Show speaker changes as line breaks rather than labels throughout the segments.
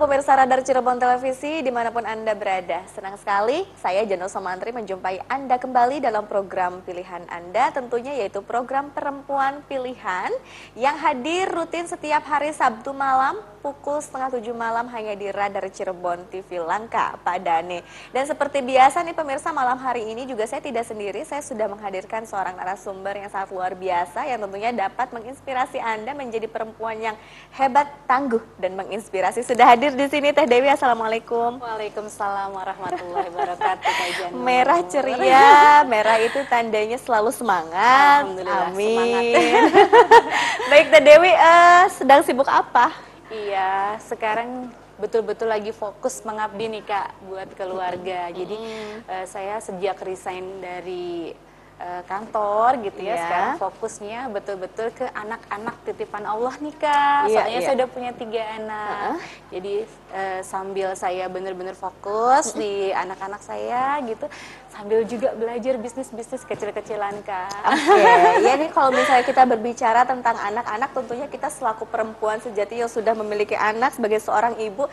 Pemirsa Radar Cirebon Televisi di mana pun Anda berada. Senang sekali saya Jano Somantri menjumpai Anda kembali dalam program pilihan Anda Tentunya yaitu program Perempuan Pilihan Yang hadir rutin setiap hari Sabtu malam pukul setengah tujuh malam hanya di Radar Cirebon TV Langka Pak Dane Dan seperti biasa nih pemirsa malam hari ini juga saya tidak sendiri Saya sudah menghadirkan seorang narasumber yang sangat luar biasa Yang tentunya dapat menginspirasi Anda menjadi perempuan yang hebat, tangguh, dan menginspirasi. Sudah hadir di sini Teh Dewi, Assalamualaikum.
Waalaikumsalam warahmatullahi wabarakatuh.
Merah ceria, merah itu tandanya selalu semangat.
Alhamdulillah,
Amin. Baik Teh Dewi, uh, sedang sibuk apa?
Iya, sekarang betul-betul lagi fokus mengabdi nih Kak buat keluarga. Jadi uh, saya sejak resign dari uh, kantor gitu ya,
Iya.
sekarang fokusnya betul-betul ke anak-anak titipan Allah nih Kak.
Iya,
Soalnya
iya.
saya udah punya tiga anak. Jadi uh, sambil saya bener-bener fokus di anak-anak saya gitu, sambil juga belajar bisnis-bisnis kecil-kecilan Kak.
Oke, ya nih kalau misalnya kita berbicara tentang anak-anak, tentunya kita selaku perempuan sejati yang sudah memiliki anak sebagai seorang ibu,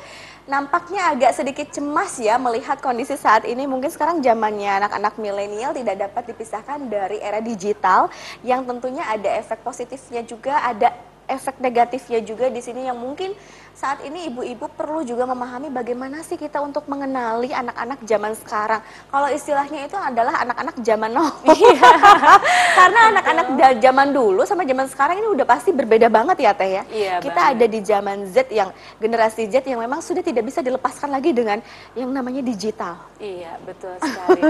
nampaknya agak sedikit cemas ya melihat kondisi saat ini. Mungkin sekarang zamannya anak-anak milenial tidak dapat dipisahkan dari era digital, yang tentunya ada efek positifnya juga, ada efek negatifnya juga di sini yang mungkin saat ini ibu-ibu perlu juga memahami bagaimana sih kita untuk mengenali anak-anak zaman sekarang. Kalau istilahnya itu adalah anak-anak zaman now. Karena anak-anak zaman dulu sama zaman sekarang ini udah pasti berbeda banget ya Teh ya.
Iya,
kita
banget.
ada di zaman Z yang generasi Z yang memang sudah tidak bisa dilepaskan lagi dengan yang namanya digital.
Iya, betul sekali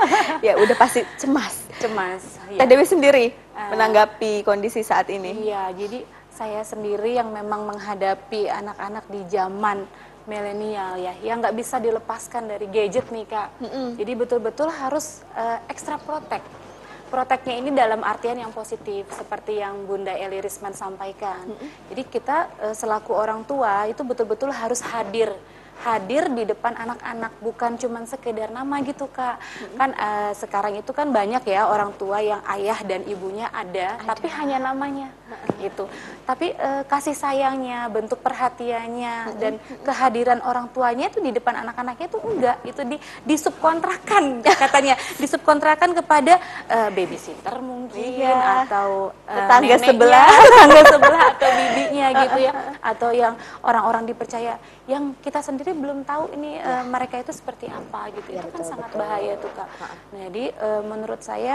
ya udah pasti cemas.
Cemas.
Teh
Iya.
Dewi sendiri
Ah.
menanggapi kondisi saat ini.
Iya, jadi saya sendiri yang memang menghadapi anak-anak di zaman milenial ya, yang nggak bisa dilepaskan dari gadget nih kak. Jadi betul-betul harus eh, extra protect. Proteknya ini dalam artian yang positif, seperti yang Bunda Eli Risman sampaikan. Jadi kita eh, selaku orang tua itu betul-betul harus hadir. Hadir di depan anak-anak bukan cuman sekedar nama gitu kak. Kan eh, sekarang itu kan banyak ya orang tua yang ayah dan ibunya ada, tapi hanya namanya gitu. Tapi eh, kasih sayangnya bentuk perhatiannya dan kehadiran orang tuanya itu di depan anak-anaknya itu enggak itu di disubkontrakan katanya. Disubkontrakan kepada eh, babysitter mungkin
Iya.
atau eh,
Tetangga
neneknya,
sebelah.
tetangga sebelah atau bibinya gitu ya. atau yang orang-orang dipercaya yang kita sendiri belum tahu ini eh, mereka itu seperti apa gitu.
Ya,
itu kan
betul,
sangat
betul.
bahaya tuh kak. Nah jadi eh, menurut saya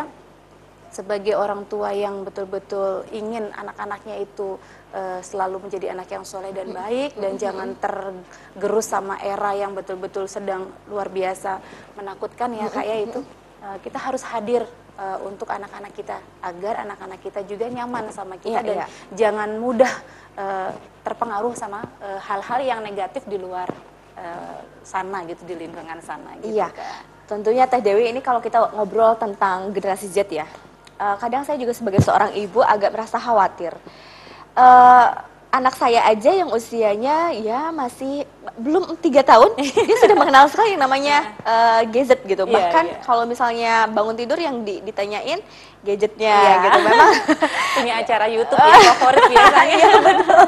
sebagai orang tua yang betul-betul ingin anak-anaknya itu eh, selalu menjadi anak yang soleh dan baik dan jangan tergerus sama era yang betul-betul sedang luar biasa menakutkan ya kak ya itu eh, kita harus hadir eh, untuk anak-anak kita agar anak-anak kita juga nyaman sama kita
Iya,
dan
iya.
jangan mudah eh, terpengaruh sama hal-hal yang negatif di luar eh, sana gitu di lingkungan sana gitu
Iya,
Kak.
tentunya Teh Dewi ini kalau kita ngobrol tentang generasi Z ya, eh, kadang saya juga sebagai seorang ibu agak merasa khawatir. Eh, anak saya aja yang usianya ya masih belum tiga tahun, dia sudah mengenal sekali yang namanya eh, gadget gitu.
Iya,
Bahkan
iya.
kalau misalnya bangun tidur yang di- ditanyain gadgetnya
Iya.
gitu. Memang
punya acara YouTube yang favorit biasanya.
Iya betul.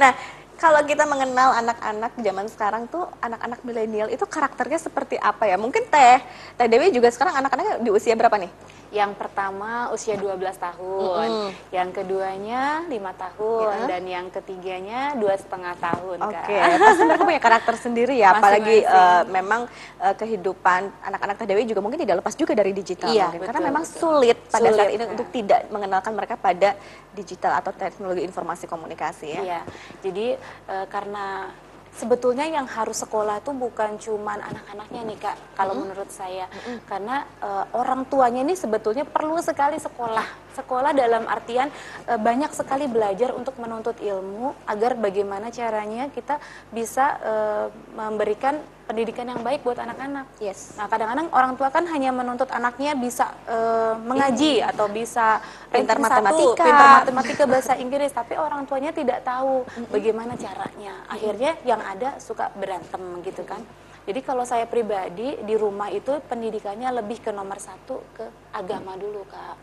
Nah, kalau kita mengenal anak-anak zaman sekarang tuh anak-anak milenial itu karakternya seperti apa ya? Mungkin Teh Teh Dewi juga sekarang anak-anaknya di usia berapa nih?
Yang pertama usia 12 tahun,
Mm-mm.
yang keduanya lima tahun,
Ya.
dan yang ketiganya dua setengah tahun.
Oke,
Kak.
pasti mereka punya karakter sendiri ya. Apalagi
Masing-masing.
eh, memang eh, kehidupan anak-anak Teh Dewi juga mungkin tidak lepas juga dari digital
Iya,
mungkin.
betul,
Karena memang
betul.
sulit pada
Sulit,
saat ini
Kak.
untuk tidak mengenalkan mereka pada digital atau teknologi informasi komunikasi ya.
Iya, jadi eh, karena sebetulnya yang harus sekolah tuh bukan cuman anak-anaknya nih kak, kalau menurut saya, karena eh, orang tuanya ini sebetulnya perlu sekali sekolah, sekolah dalam artian eh, banyak sekali belajar untuk menuntut ilmu agar bagaimana caranya kita bisa eh, memberikan pendidikan yang baik buat anak-anak.
Yes.
Nah, kadang-kadang orang tua kan hanya menuntut anaknya bisa eh, mengaji atau bisa
Pintar matematika.
pintar matematika bahasa Inggris, tapi orang tuanya tidak tahu bagaimana caranya. Akhirnya yang ada suka berantem gitu kan. Jadi kalau saya pribadi di rumah itu pendidikannya lebih ke nomor satu ke agama dulu kak.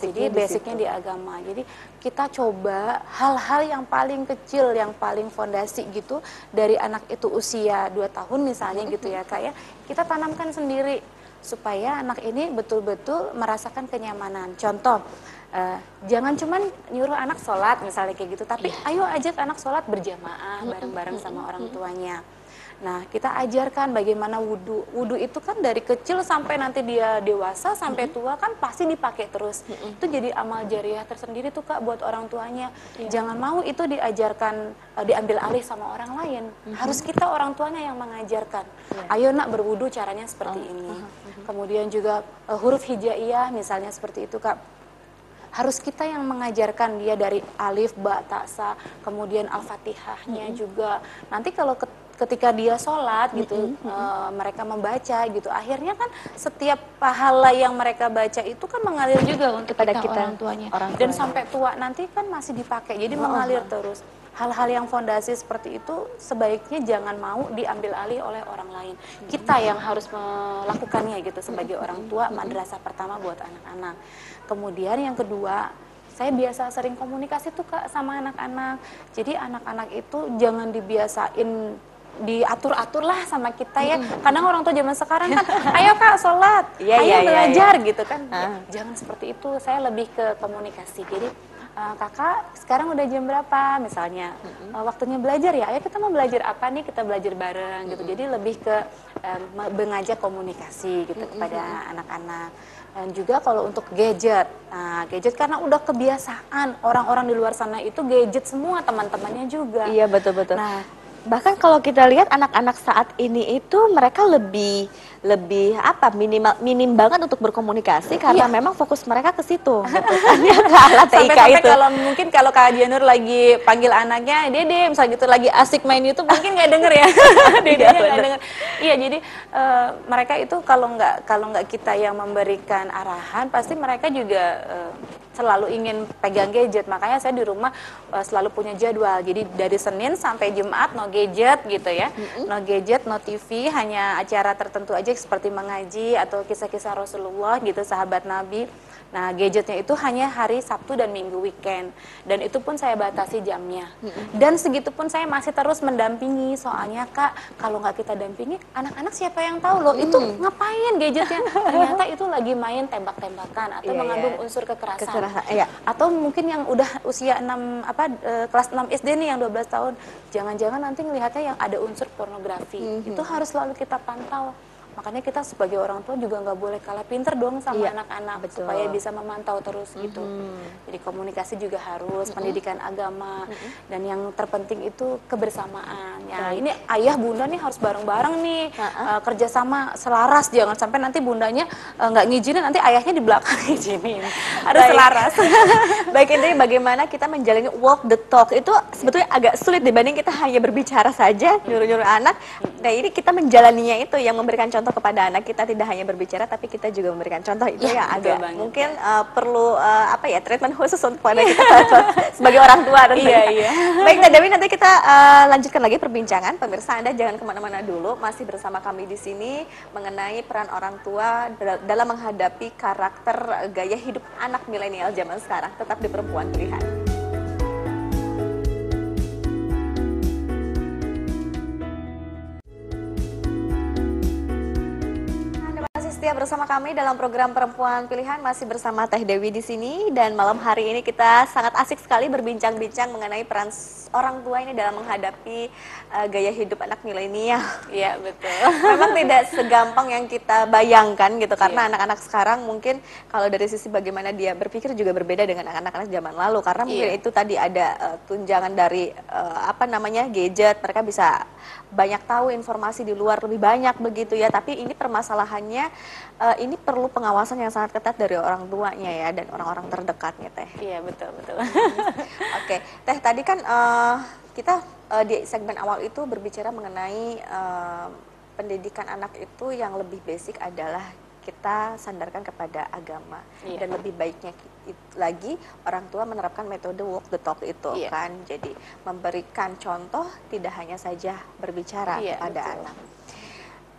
Jadi basicnya di agama. Jadi kita coba hal-hal yang paling kecil, yang paling fondasi gitu dari anak itu usia 2 tahun misalnya gitu ya kak ya, kita tanamkan sendiri supaya anak ini betul-betul merasakan kenyamanan. Contoh, uh, jangan cuman nyuruh anak sholat misalnya kayak gitu, tapi yeah. ayo ajak anak sholat berjamaah bareng-bareng sama orang tuanya. Nah, kita ajarkan bagaimana wudhu. Wudhu itu kan dari kecil sampai nanti dia dewasa, sampai tua kan pasti dipakai terus. Itu jadi amal jariah tersendiri tuh Kak buat orang tuanya. Ya. Jangan mau itu diajarkan, uh, diambil alih sama orang lain. Harus kita orang tuanya yang mengajarkan. Ya. Ayo nak berwudhu caranya seperti oh. ini. Kemudian juga uh, huruf hijaiyah misalnya seperti itu Kak harus kita yang mengajarkan dia dari alif, ba, ta, sa, kemudian al-fatihahnya mm -hmm. juga. Nanti kalau ketika dia sholat gitu mm -hmm. uh, mereka membaca gitu akhirnya kan setiap pahala yang mereka baca itu kan mengalir juga untuk kita, kita orang tuanya orang dan sampai tua nanti kan masih dipakai jadi oh, mengalir oh. terus hal-hal yang fondasi seperti itu sebaiknya jangan mau diambil alih oleh orang lain kita yang harus melakukannya gitu sebagai orang tua madrasah pertama buat anak-anak kemudian yang kedua saya biasa sering komunikasi tuh kak sama anak-anak jadi anak-anak itu jangan dibiasain diatur-atur lah sama kita ya. Kadang orang tua zaman sekarang kan, ayo kak sholat, yeah, ayo iya, belajar yeah, yeah. gitu kan. Uh. jangan seperti itu. Saya lebih ke komunikasi. Jadi uh, kakak sekarang udah jam berapa misalnya uh, waktunya belajar ya. Ayo kita mau belajar apa nih? Kita belajar bareng gitu. Jadi lebih ke um, mengajak komunikasi gitu kepada anak-anak dan juga kalau untuk gadget. Nah gadget karena udah kebiasaan. Orang-orang di luar sana itu gadget semua teman-temannya juga.
Iya betul betul nah bahkan kalau kita lihat anak-anak saat ini itu mereka lebih lebih apa minimal minim banget untuk berkomunikasi karena iya. memang fokus mereka ke situ gitu kan ya ke alat TIK sampai, itu.
kalau mungkin kalau Kak Dianur lagi panggil anaknya Dede misalnya gitu lagi asik main itu mungkin nggak denger ya. Dede iya, nggak denger. Iya jadi uh, mereka itu kalau nggak kalau nggak kita yang memberikan arahan pasti mereka juga uh, selalu ingin pegang gadget. Makanya saya di rumah uh, selalu punya jadwal. Jadi dari Senin sampai Jumat no gadget gitu ya. Mm-hmm. no gadget no TV hanya acara tertentu aja seperti mengaji atau kisah-kisah Rasulullah gitu sahabat Nabi Nah, gadgetnya itu hanya hari Sabtu dan Minggu weekend. Dan itu pun saya batasi jamnya. Dan segitu pun saya masih terus mendampingi. Soalnya Kak, kalau nggak kita dampingi, anak-anak siapa yang tahu loh, itu ngapain gadgetnya? Ternyata itu lagi main tembak-tembakan atau yeah, mengandung yeah. unsur kekerasan. kekerasan yeah. Atau mungkin yang udah usia 6 apa e, kelas 6 SD nih yang 12 tahun, jangan-jangan nanti ngelihatnya yang ada unsur pornografi. Mm -hmm. Itu harus selalu kita pantau makanya kita sebagai orang tua juga nggak boleh kalah pinter dong sama iya, anak-anak iya, supaya bisa memantau terus mm-hmm. gitu jadi komunikasi juga harus mm-hmm. pendidikan agama mm-hmm. dan yang terpenting itu kebersamaan ya ini ayah bunda nih harus bareng-bareng nih uh-huh. uh, kerjasama selaras jangan sampai nanti bundanya uh, nggak ngizinin nanti ayahnya di belakang ngizinin harus Baik. selaras
Baik intinya bagaimana kita menjalani walk the talk itu sebetulnya agak sulit dibanding kita hanya berbicara saja nyuruh-nyuruh anak nah ini kita menjalaninya itu yang memberikan contoh contoh kepada anak kita tidak hanya berbicara tapi kita juga memberikan contoh itu ya, yang agak banget. mungkin uh, perlu uh, apa ya treatment khusus untuk pada kita sebagai orang tua tentunya. Iya, iya. Baik Teh Dewi nanti kita uh, lanjutkan lagi perbincangan pemirsa Anda jangan ke mana-mana dulu masih bersama kami di sini mengenai peran orang tua dalam menghadapi karakter gaya hidup anak milenial zaman sekarang tetap di perempuan pilihan. Setia bersama kami dalam program Perempuan Pilihan masih bersama Teh Dewi di sini dan malam hari ini kita sangat asik sekali berbincang-bincang mengenai peran orang tua ini dalam menghadapi uh, gaya hidup anak milenial.
Iya, betul.
Memang tidak segampang yang kita bayangkan gitu karena iya. anak-anak sekarang mungkin kalau dari sisi bagaimana dia berpikir juga berbeda dengan anak-anak zaman lalu karena mungkin iya. itu tadi ada uh, tunjangan dari uh, apa namanya gadget, mereka bisa banyak tahu informasi di luar lebih banyak begitu ya tapi ini permasalahannya uh, ini perlu pengawasan yang sangat ketat dari orang tuanya ya dan orang-orang terdekatnya teh
iya betul betul
oke okay. teh tadi kan uh, kita uh, di segmen awal itu berbicara mengenai uh, pendidikan anak itu yang lebih basic adalah kita sandarkan kepada agama iya. dan lebih baiknya lagi orang tua menerapkan metode walk the talk itu iya. kan jadi memberikan contoh tidak hanya saja berbicara iya, pada betul. anak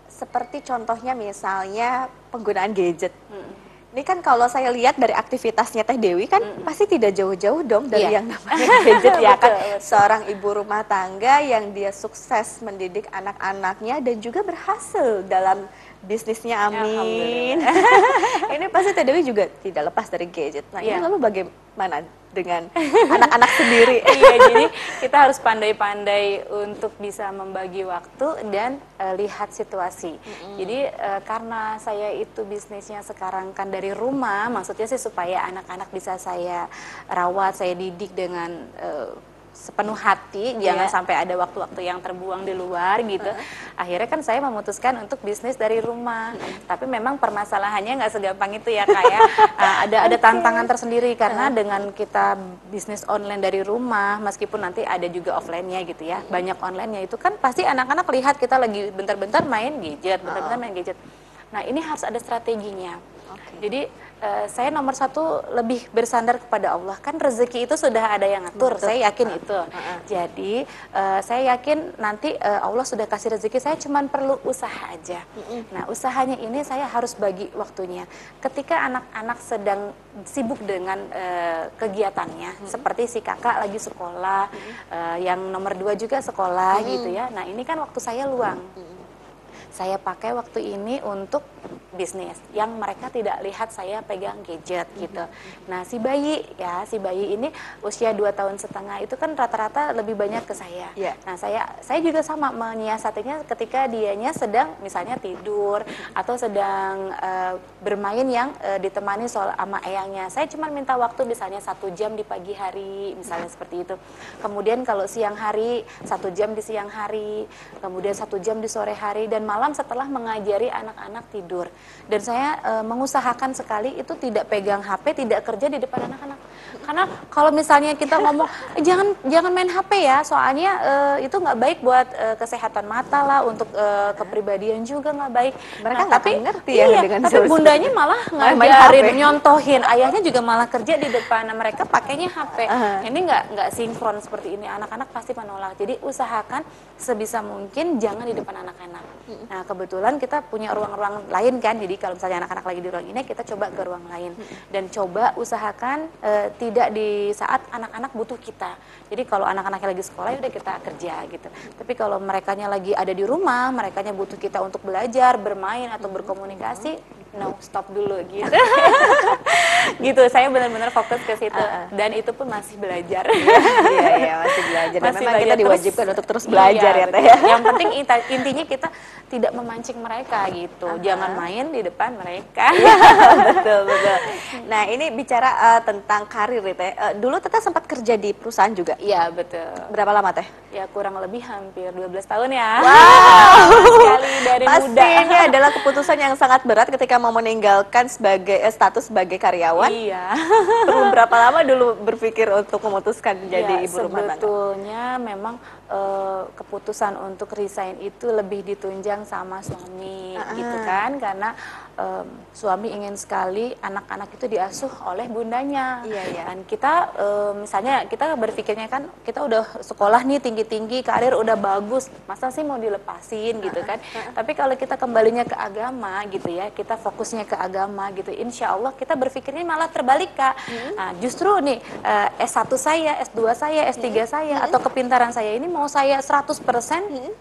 seperti contohnya misalnya penggunaan gadget hmm Ini kan kalau saya lihat dari aktivitasnya Teh Dewi kan mm. pasti tidak jauh-jauh dong dari
Iya.
yang namanya gadget ya kan.
Betul, betul.
Seorang ibu rumah tangga yang dia sukses mendidik anak-anaknya dan juga berhasil dalam bisnisnya. Amin. ini pasti Teh Dewi juga tidak lepas dari gadget. Nah, ini
Iya.
lalu bagaimana dengan anak-anak sendiri?
iya, jadi kita harus pandai-pandai untuk bisa membagi waktu dan eh, lihat situasi. Jadi eh, karena saya itu bisnisnya sekarang kan dari rumah, maksudnya sih supaya anak-anak bisa saya rawat, saya didik dengan eh, sepenuh hati, jangan
Iya.
sampai ada waktu-waktu yang terbuang di luar gitu. Akhirnya kan saya memutuskan untuk bisnis dari rumah. Tapi memang permasalahannya nggak segampang itu ya kayak ada ada tantangan tersendiri karena dengan kita bisnis online dari rumah, meskipun nanti ada juga offline-nya gitu ya, banyak online-nya itu kan pasti anak-anak lihat kita lagi bentar-bentar main gadget, bentar-bentar main gadget. Nah ini harus ada strateginya.
Oke.
Jadi eh, saya nomor satu lebih bersandar kepada Allah. Kan rezeki itu sudah ada yang ngatur
Betul.
saya yakin itu. Jadi eh, saya yakin nanti eh, Allah sudah kasih rezeki. Saya cuman perlu usaha aja. Nah usahanya ini saya harus bagi waktunya. Ketika anak-anak sedang sibuk dengan eh, kegiatannya seperti si kakak lagi sekolah eh, yang nomor dua juga sekolah gitu ya. Nah ini kan waktu saya luang saya pakai waktu ini untuk bisnis yang mereka tidak lihat saya pegang gadget gitu. Nah si bayi ya si bayi ini usia 2 tahun setengah itu kan rata-rata lebih banyak ke saya.
Iya.
Nah saya saya juga sama menyiasatinya ketika dianya sedang misalnya tidur atau sedang eh, bermain yang eh, ditemani soal sama eyangnya. Saya cuma minta waktu misalnya satu jam di pagi hari misalnya seperti itu. Kemudian kalau siang hari satu jam di siang hari, kemudian satu jam di sore hari dan malam setelah mengajari anak-anak tidur. Dan saya eh, mengusahakan sekali itu tidak pegang HP, tidak kerja di depan anak-anak. Karena kalau misalnya kita ngomong "Eh, jangan jangan main HP ya, soalnya eh, itu nggak baik buat eh, kesehatan mata lah, untuk eh, kepribadian juga nggak baik.
Mereka nggak
tapi
ngerti ya
iya,
dengan
tapi bundanya malah ngajarin, nyontohin, ayahnya juga malah kerja di depan Nah, mereka pakainya HP.
Aha.
Ini nggak nggak sinkron seperti ini. Anak-anak pasti menolak. Jadi usahakan sebisa mungkin jangan di depan anak-anak. Nah kebetulan kita punya ruang-ruang lain kan. Jadi kalau misalnya anak-anak lagi di ruang ini, kita coba ke ruang lain dan coba usahakan eh, tidak di saat anak-anak butuh kita. Jadi kalau anak-anaknya lagi sekolah, ya udah kita kerja gitu. Tapi kalau mereka lagi ada di rumah, mereka butuh kita untuk belajar, bermain atau berkomunikasi, no stop dulu gitu. gitu. Saya benar-benar fokus ke situ dan itu pun masih belajar.
iya iya masih belajar. Dan
Masih
memang kita
belajar
diwajibkan
terus.
untuk terus belajar
Iya,
ya Teh ya.
Yang penting intinya kita tidak memancing mereka gitu. Jangan main di depan mereka.
betul betul. Nah ini bicara eh, tentang karir ya Teh. Eh, dulu Teteh sempat kerja di perusahaan juga.
Iya betul.
Berapa lama Teh?
Ya kurang lebih hampir 12 tahun ya.
Wow.
Sekali dari muda.
Pastinya adalah keputusan yang sangat berat ketika mau meninggalkan sebagai eh, status sebagai karyawan.
Iya.
Perlu berapa lama dulu berpikir untuk memutuskan menjadi
Ya,
ibu rumah tangga?
sebetulnya memang eh, keputusan untuk resign itu lebih ditunjang sama suami
Ah.
gitu kan? Karena em, suami ingin sekali anak-anak itu diasuh oleh bundanya.
Iya, iya.
dan kita em, misalnya kita berpikirnya kan kita udah sekolah nih tinggi-tinggi karir udah bagus masa sih mau dilepasin gitu kan? tapi kalau kita kembalinya ke agama gitu ya kita fokusnya ke agama gitu insya Allah kita berpikirnya malah terbalik kak. Nah, justru nih eh, S1 saya S2 saya S3 saya atau kepintaran saya ini mau saya 100%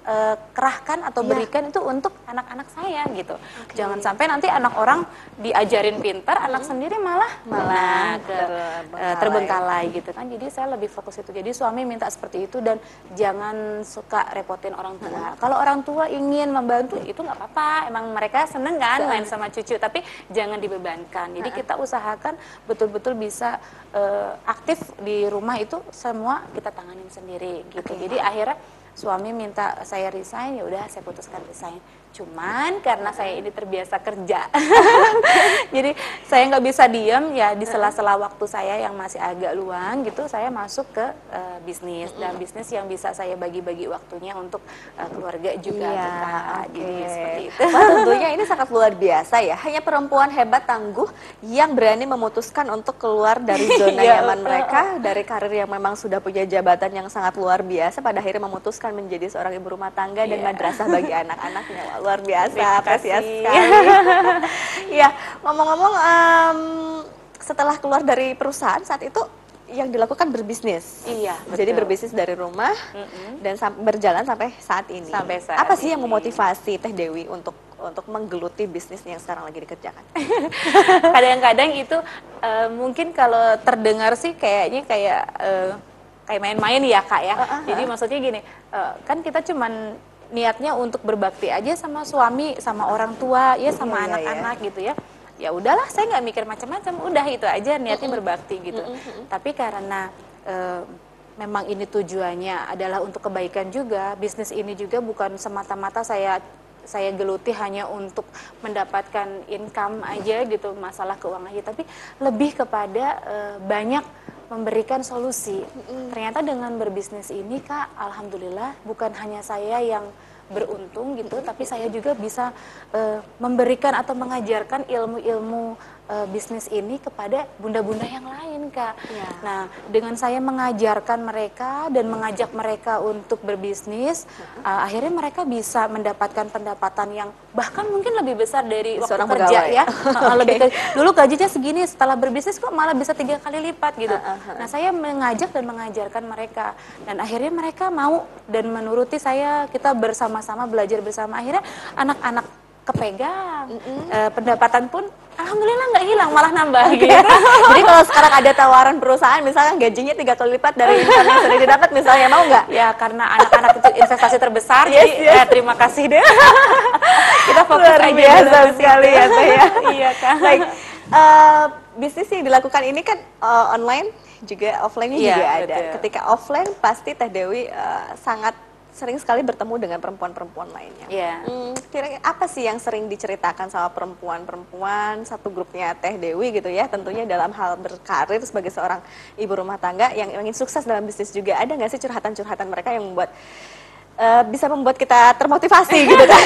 eh, kerahkan atau
Iya.
berikan itu untuk anak-anak saya gitu. Jangan sampai nanti anak orang diajarin pintar anak sendiri malah
Malah
ke,
terbengkalai.
eh, terbengkalai. gitu kan. Jadi saya lebih fokus itu. Jadi suami minta seperti itu dan jangan suka repotin orang tua. Kalau orang tua ingin membantu itu nggak apa-apa. Emang mereka seneng kan main sama cucu tapi jangan dibebankan. Jadi kita usahakan betul-betul bisa eh, aktif di rumah itu semua kita tanganin sendiri gitu. Jadi akhirnya suami minta saya resign ya udah saya putuskan resign cuman karena saya ini terbiasa kerja jadi saya nggak bisa diem ya di sela-sela waktu saya yang masih agak luang gitu saya masuk ke eh, bisnis dan bisnis yang bisa saya bagi-bagi waktunya untuk eh, keluarga juga
Iya,
tuh, Kak. jadi
oke.
seperti itu
Wah tentunya ini sangat luar biasa ya. Hanya perempuan hebat tangguh yang berani memutuskan untuk keluar dari zona
Iya,
nyaman mereka, dari karir yang memang sudah punya jabatan yang sangat luar biasa, pada akhirnya memutuskan akan menjadi seorang ibu rumah tangga dan
Iya.
madrasah bagi anak-anaknya. Luar biasa, apresiasi sekali. Iya, ngomong-ngomong em, setelah keluar dari perusahaan saat itu yang dilakukan berbisnis.
Iya,
Jadi
betul.
berbisnis dari rumah
Mm-mm.
dan sam- berjalan sampai saat ini.
Sampai saat
Apa sih yang
ini.
memotivasi Teh Dewi untuk untuk menggeluti bisnis yang sekarang lagi dikerjakan?
kadang-kadang itu eh, mungkin kalau terdengar sih kayaknya kayak eh, kayak main-main ya kak ya.
Uh-uh.
Jadi maksudnya gini, eh, kan kita cuman niatnya untuk berbakti aja sama suami, sama orang tua, ya sama
Iya, iya,
anak-anak gitu ya. Ya udahlah, saya nggak mikir macam-macam, udah itu aja niatnya berbakti gitu. Tapi karena eh, memang ini tujuannya adalah untuk kebaikan juga, bisnis ini juga bukan semata-mata saya saya geluti hanya untuk mendapatkan income aja gitu masalah keuangan aja tapi lebih kepada eh, banyak memberikan solusi. Ternyata dengan berbisnis ini kak alhamdulillah bukan hanya saya yang beruntung gitu tapi saya juga bisa eh, memberikan atau mengajarkan ilmu-ilmu eh, bisnis ini kepada bunda-bunda yang lain kak.
Iya.
nah dengan saya mengajarkan mereka dan mengajak mereka untuk berbisnis uh, akhirnya mereka bisa mendapatkan pendapatan yang bahkan mungkin lebih besar dari waktu
Seorang
kerja
pegawai.
ya. Uh, lebih ke- dulu gajinya segini setelah berbisnis kok malah bisa tiga kali lipat gitu. Nah saya mengajak dan mengajarkan mereka. Dan akhirnya mereka mau dan menuruti saya kita bersama-sama belajar bersama. Akhirnya anak-anak kepegang Eh, pendapatan pun alhamdulillah nggak hilang malah nambah gitu
Jadi kalau sekarang ada tawaran perusahaan misalkan gajinya tiga kali lipat dari income yang sudah didapat misalnya mau nggak?
Ya karena anak-anak itu investasi terbesar,
Yes,
jadi
yes.
ya, terima kasih deh. Kita fokus
Luar
aja
biasa sekali ya, Teh, ya.
iya kan.
Baik, eh, bisnis yang dilakukan ini kan eh, online juga offline-nya
Iya,
juga ada.
betul.
Ketika offline pasti Teh Dewi eh, sangat sering sekali bertemu dengan perempuan-perempuan lainnya.
Iya.
Hmm, kira-kira apa sih yang sering diceritakan sama perempuan-perempuan satu grupnya Teh Dewi gitu ya? Tentunya dalam hal berkarir sebagai seorang ibu rumah tangga yang ingin sukses dalam bisnis juga. Ada nggak sih curhatan-curhatan mereka yang membuat eh, bisa membuat kita termotivasi gitu kan?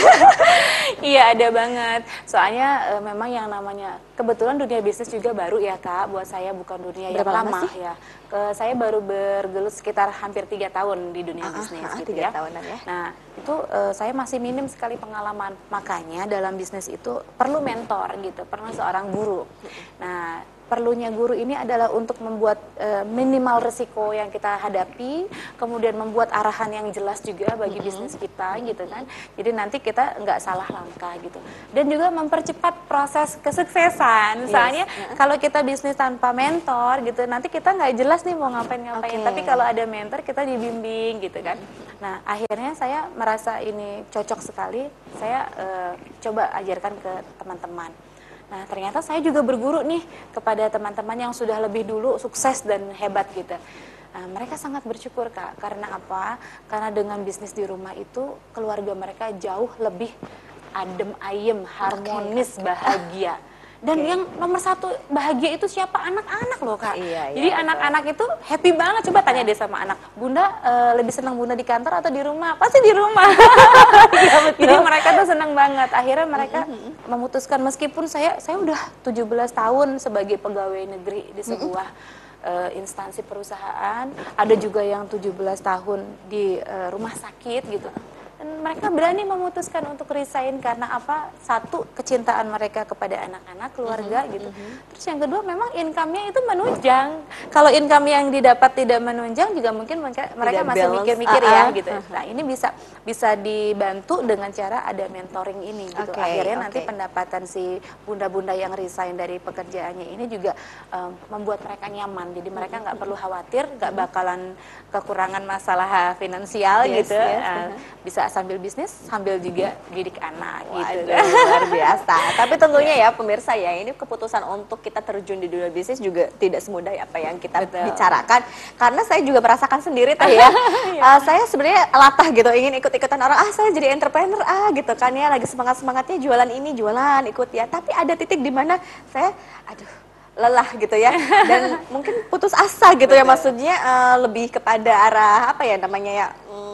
Iya ada banget. Soalnya eh, memang yang namanya kebetulan dunia bisnis juga baru ya kak. Buat saya bukan dunia
Berapa
yang
lama sih?
ya. Ke, saya baru bergelut sekitar hampir tiga tahun di dunia
ah,
bisnis
ah,
gitu
tiga
ya.
tahunan ya.
Nah itu eh, saya masih minim sekali pengalaman. Makanya dalam bisnis itu perlu mentor gitu, perlu seorang guru. Nah perlunya guru ini adalah untuk membuat eh, minimal resiko yang kita hadapi, kemudian membuat arahan yang jelas juga bagi bisnis kita gitu kan. Jadi nanti kita nggak salah langkah gitu. Dan juga mempercepat proses kesuksesan. Soalnya kalau kita bisnis tanpa mentor gitu, nanti kita nggak jelas nih mau ngapain-ngapain.
Oke.
Tapi kalau ada mentor kita dibimbing gitu kan. Nah akhirnya saya merasa ini cocok sekali. Saya eh, coba ajarkan ke teman-teman. Nah ternyata saya juga berguru nih kepada teman-teman yang sudah lebih dulu sukses dan hebat gitu. Nah, mereka sangat bersyukur kak, karena apa? Karena dengan bisnis di rumah itu keluarga mereka jauh lebih adem ayem, harmonis, bahagia. Dan
Oke.
yang nomor satu bahagia itu siapa? Anak-anak loh kak.
Iya, iya,
Jadi
betul.
anak-anak itu happy banget. Coba tanya deh sama anak, Bunda eh, lebih senang Bunda di kantor atau di rumah? Pasti di rumah. Jadi mereka tuh senang banget. Akhirnya mereka memutuskan meskipun saya saya udah 17 tahun sebagai pegawai negeri di sebuah eh, instansi perusahaan, ada juga yang 17 tahun di eh, rumah sakit gitu. Mereka berani memutuskan untuk resign karena apa? Satu, kecintaan mereka kepada anak-anak, keluarga gitu. Terus yang kedua memang income-nya itu menunjang. Kalau income yang didapat tidak menunjang juga mungkin mereka, mereka masih mikir-mikir
Ah,
ya
ah.
gitu. Nah, ini bisa bisa dibantu dengan cara ada mentoring ini gitu.
Oke,
Akhirnya nanti
oke.
pendapatan si bunda-bunda yang resign dari pekerjaannya ini juga em, membuat mereka nyaman. Jadi mereka nggak perlu khawatir, nggak bakalan kekurangan masalah finansial
Yes,
gitu.
yes,
Eh, bisa sambil bisnis sambil juga didik anak gitu.
Waduh, luar biasa. Tapi tentunya ya pemirsa ya, ini keputusan untuk kita terjun di dunia bisnis juga tidak semudah apa yang kita
Betul.
bicarakan. Karena saya juga merasakan sendiri teh ya. Eh, saya sebenarnya latah gitu, ingin ikut-ikutan orang, ah saya jadi entrepreneur ah gitu kan ya, lagi semangat-semangatnya jualan ini, jualan ikut ya. Tapi ada titik di mana saya, aduh lelah gitu ya dan mungkin putus asa gitu ya maksudnya eh, lebih kepada arah apa ya namanya ya mm,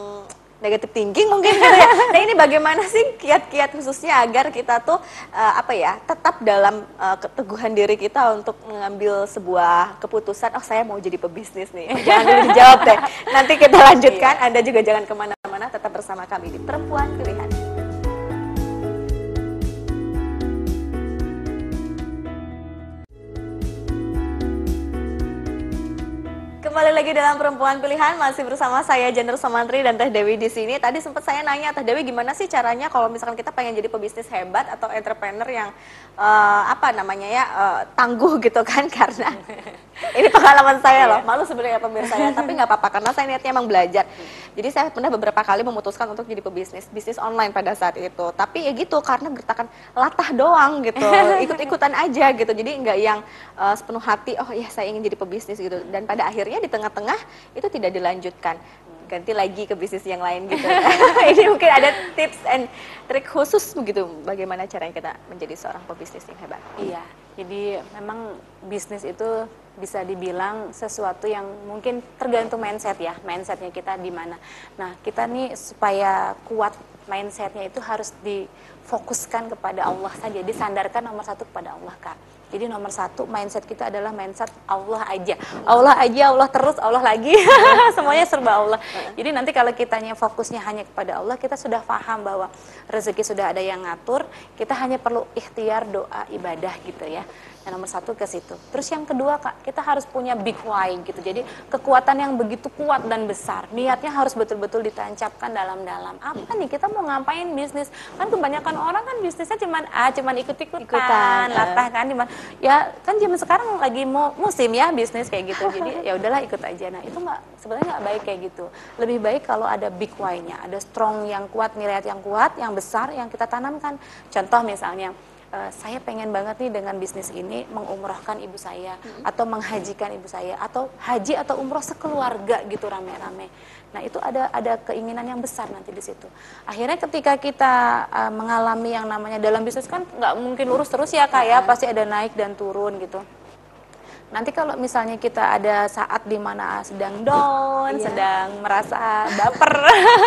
negatif thinking mungkin gitu ya. Nah ini bagaimana sih kiat-kiat khususnya agar kita tuh eh, apa ya tetap dalam eh, keteguhan diri kita untuk mengambil sebuah keputusan. Oh saya mau jadi pebisnis nih. Jangan dulu dijawab deh. Nanti kita lanjutkan. Anda juga jangan ke mana-mana. tetap bersama kami di Perempuan Pilihan. Kembali lagi dalam perempuan pilihan masih bersama saya Jenner Samantri dan Teh Dewi di sini. Tadi sempat saya nanya Teh Dewi gimana sih caranya kalau misalkan kita pengen jadi pebisnis hebat atau entrepreneur yang uh, apa namanya ya uh, tangguh gitu kan karena ini pengalaman saya loh. Iya. Malu sebenarnya pemirsa ya, tapi nggak apa-apa karena saya niatnya emang belajar. Jadi saya pernah beberapa kali memutuskan untuk jadi pebisnis, bisnis online pada saat itu. Tapi ya gitu karena gertakan latah doang gitu, ikut-ikutan aja gitu. Jadi nggak yang uh, sepenuh hati, oh ya saya ingin jadi pebisnis gitu. Dan pada akhirnya di tengah-tengah itu tidak dilanjutkan ganti lagi ke bisnis yang lain gitu. ini mungkin ada tips and trik khusus begitu bagaimana caranya kita menjadi seorang pebisnis yang hebat.
Iya, jadi memang bisnis itu bisa dibilang sesuatu yang mungkin tergantung mindset ya, mindsetnya kita di mana. Nah, kita nih supaya kuat mindsetnya itu harus difokuskan kepada Allah saja, disandarkan nomor satu kepada Allah kak jadi nomor satu mindset kita adalah mindset Allah aja. Allah aja, Allah terus, Allah lagi. Semuanya serba Allah. Jadi nanti kalau kitanya fokusnya hanya kepada Allah, kita sudah paham bahwa rezeki sudah ada yang ngatur. Kita hanya perlu ikhtiar doa ibadah gitu ya. Yang nomor satu ke situ. Terus yang kedua kak, kita harus punya big why gitu. Jadi kekuatan yang begitu kuat dan besar. Niatnya harus betul-betul ditancapkan dalam-dalam. Apa nih kita mau ngapain bisnis? Kan kebanyakan orang kan bisnisnya cuman ah cuman ikut-ikutan, latah kan cuman ya kan zaman sekarang lagi mau musim ya bisnis kayak gitu. Jadi ya udahlah ikut aja. Nah, itu nggak sebenarnya nggak baik kayak gitu. Lebih baik kalau ada big why-nya, ada strong yang kuat, niat yang kuat, yang besar yang kita tanamkan. Contoh misalnya uh, saya pengen banget nih dengan bisnis ini mengumrohkan ibu saya hmm. atau menghajikan ibu saya atau haji atau umroh sekeluarga gitu rame-rame. Nah itu ada ada keinginan yang besar nanti di situ. Akhirnya ketika kita uh, mengalami yang namanya dalam bisnis kan nggak mungkin lurus terus ya kayak ya, pasti ada naik dan turun gitu. Nanti kalau misalnya kita ada saat di mana sedang down, iya. sedang merasa baper,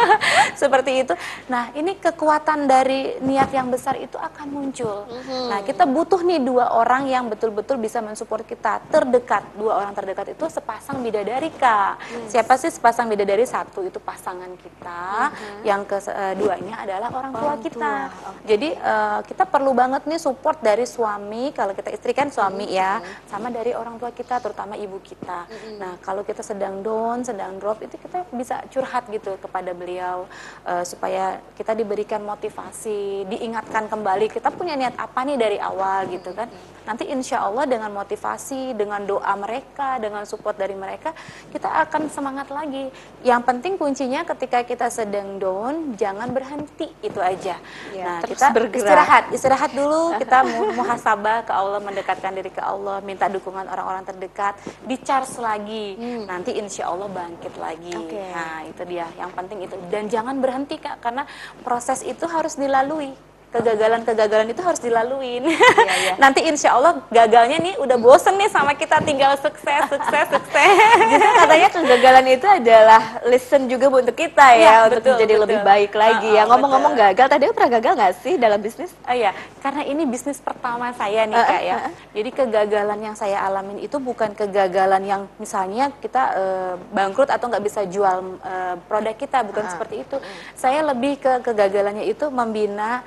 seperti itu. Nah, ini kekuatan dari niat yang besar itu akan muncul. Mm-hmm. Nah, kita butuh nih dua orang yang betul-betul bisa mensupport kita terdekat. Dua orang terdekat itu sepasang bidadari, Kak. Yes. Siapa sih sepasang bidadari? Satu itu pasangan kita, mm-hmm. yang keduanya eh, adalah orang tua orang kita. Tua. Okay. Jadi uh, kita perlu banget nih support dari suami, kalau kita istri kan suami mm-hmm. ya, sama dari orang orang tua kita terutama ibu kita mm-hmm. nah kalau kita sedang down sedang drop itu kita bisa curhat gitu kepada beliau uh, supaya kita diberikan motivasi diingatkan kembali kita punya niat apa nih dari awal gitu kan nanti insya Allah dengan motivasi dengan doa mereka dengan support dari mereka kita akan semangat lagi yang penting kuncinya ketika kita sedang down jangan berhenti itu aja ya, nah kita bergerak. istirahat istirahat dulu kita muhasabah ke Allah mendekatkan diri ke Allah minta dukungan orang orang-orang terdekat, di charge lagi. Hmm. Nanti insya Allah bangkit lagi. Okay. Nah itu dia, yang penting itu. Dan jangan berhenti kak, karena proses itu harus dilalui kegagalan-kegagalan itu harus dilaluin. Iya, iya. Nanti insya Allah gagalnya nih udah bosen nih sama kita tinggal sukses, sukses, sukses.
Jadi katanya kegagalan itu adalah lesson juga untuk kita ya, ya untuk betul, menjadi betul. lebih baik lagi. Uh, uh, ya ngomong-ngomong gagal, tadi pernah gagal nggak sih dalam bisnis?
Uh, iya, karena ini bisnis pertama saya nih uh, kak ya. Uh, uh. Jadi kegagalan yang saya alamin itu bukan kegagalan yang misalnya kita uh, bangkrut atau nggak bisa jual uh, produk kita, bukan uh, seperti itu. Uh, saya lebih ke kegagalannya itu membina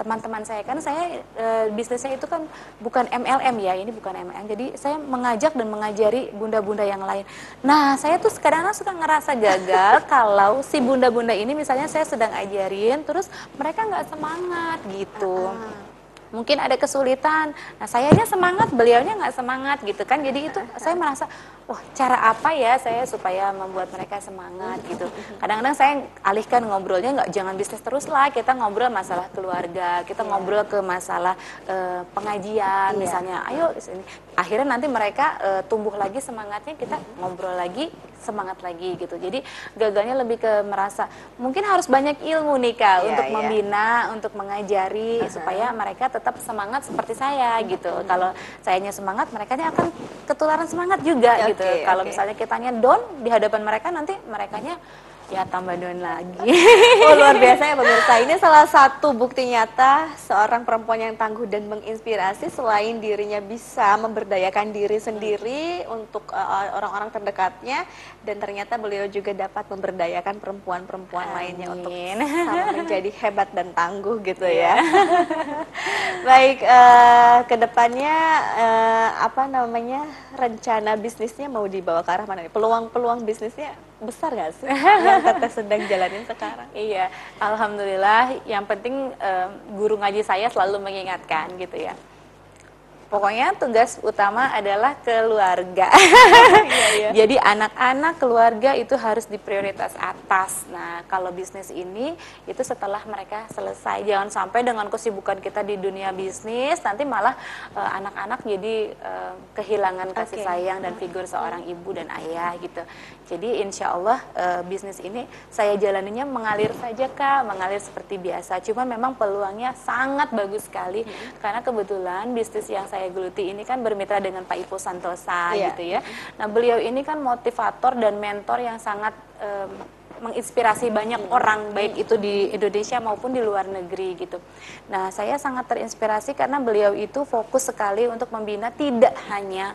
teman-teman uh, saya. Kan saya uh, bisnisnya itu kan bukan MLM ya ini bukan MLM jadi saya mengajak dan mengajari bunda-bunda yang lain. Nah saya tuh kadang-kadang suka ngerasa gagal kalau si bunda-bunda ini misalnya saya sedang ajarin terus mereka nggak semangat gitu. Uh -huh mungkin ada kesulitan. Nah, sayanya semangat, beliaunya nggak semangat gitu kan. Jadi itu saya merasa, wah cara apa ya saya supaya membuat mereka semangat gitu. Kadang-kadang saya alihkan ngobrolnya nggak jangan bisnis terus lah, kita ngobrol masalah keluarga, kita yeah. ngobrol ke masalah uh, pengajian yeah. misalnya. Ayo. Akhirnya nanti mereka uh, tumbuh lagi semangatnya, kita ngobrol lagi semangat lagi gitu. Jadi gagalnya lebih ke merasa mungkin harus banyak ilmu nih kak yeah, untuk yeah. membina, untuk mengajari uh -huh. supaya mereka tetap semangat seperti saya gitu. Uh -huh. Kalau sayanya semangat, mereka akan ketularan semangat juga okay, gitu. Kalau okay. misalnya kitanya down di hadapan mereka nanti merekanya ya tambah down lagi.
Oh luar biasa ya pemirsa. Ini salah satu bukti nyata seorang perempuan yang tangguh dan menginspirasi selain dirinya bisa memberdayakan diri sendiri untuk uh, orang-orang terdekatnya dan ternyata beliau juga dapat memberdayakan perempuan-perempuan lainnya untuk sama menjadi hebat dan tangguh gitu ya. Baik, uh, ke depannya uh, apa namanya rencana bisnisnya mau dibawa ke arah mana nih? Peluang-peluang bisnisnya besar gak sih yang teteh sedang jalanin sekarang?
Iya, alhamdulillah. Yang penting um, guru ngaji saya selalu mengingatkan gitu ya Pokoknya tugas utama adalah keluarga. iya, iya. Jadi anak-anak keluarga itu harus di prioritas atas. Nah, kalau bisnis ini itu setelah mereka selesai. Jangan sampai dengan kesibukan kita di dunia bisnis nanti malah eh, anak-anak uh, jadi uh, kehilangan kasih okay. sayang dan figur seorang ibu dan ayah gitu. Jadi insya Allah uh, bisnis ini saya jalaninya mengalir saja kak, mengalir seperti biasa. Cuma memang peluangnya sangat bagus sekali hmm. karena kebetulan bisnis yang saya geluti ini kan bermitra dengan Pak Ipo Santosa yeah. gitu ya. Nah beliau ini kan motivator dan mentor yang sangat um, menginspirasi banyak hmm. orang baik itu di Indonesia maupun di luar negeri gitu. Nah saya sangat terinspirasi karena beliau itu fokus sekali untuk membina tidak hanya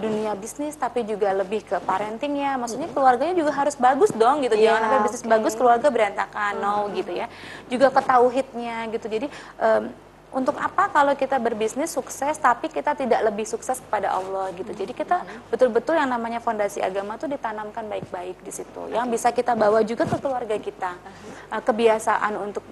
dunia bisnis tapi juga lebih ke parenting ya maksudnya hmm. keluarganya juga harus bagus dong gitu yeah, jangan sampai bisnis okay. bagus keluarga berantakan no hmm. gitu ya juga ketauhidnya gitu jadi um, untuk apa kalau kita berbisnis sukses tapi kita tidak lebih sukses kepada Allah gitu. Jadi kita betul-betul yang namanya fondasi agama tuh ditanamkan baik-baik di situ. Yang bisa kita bawa juga ke keluarga kita. Uh, kebiasaan untuk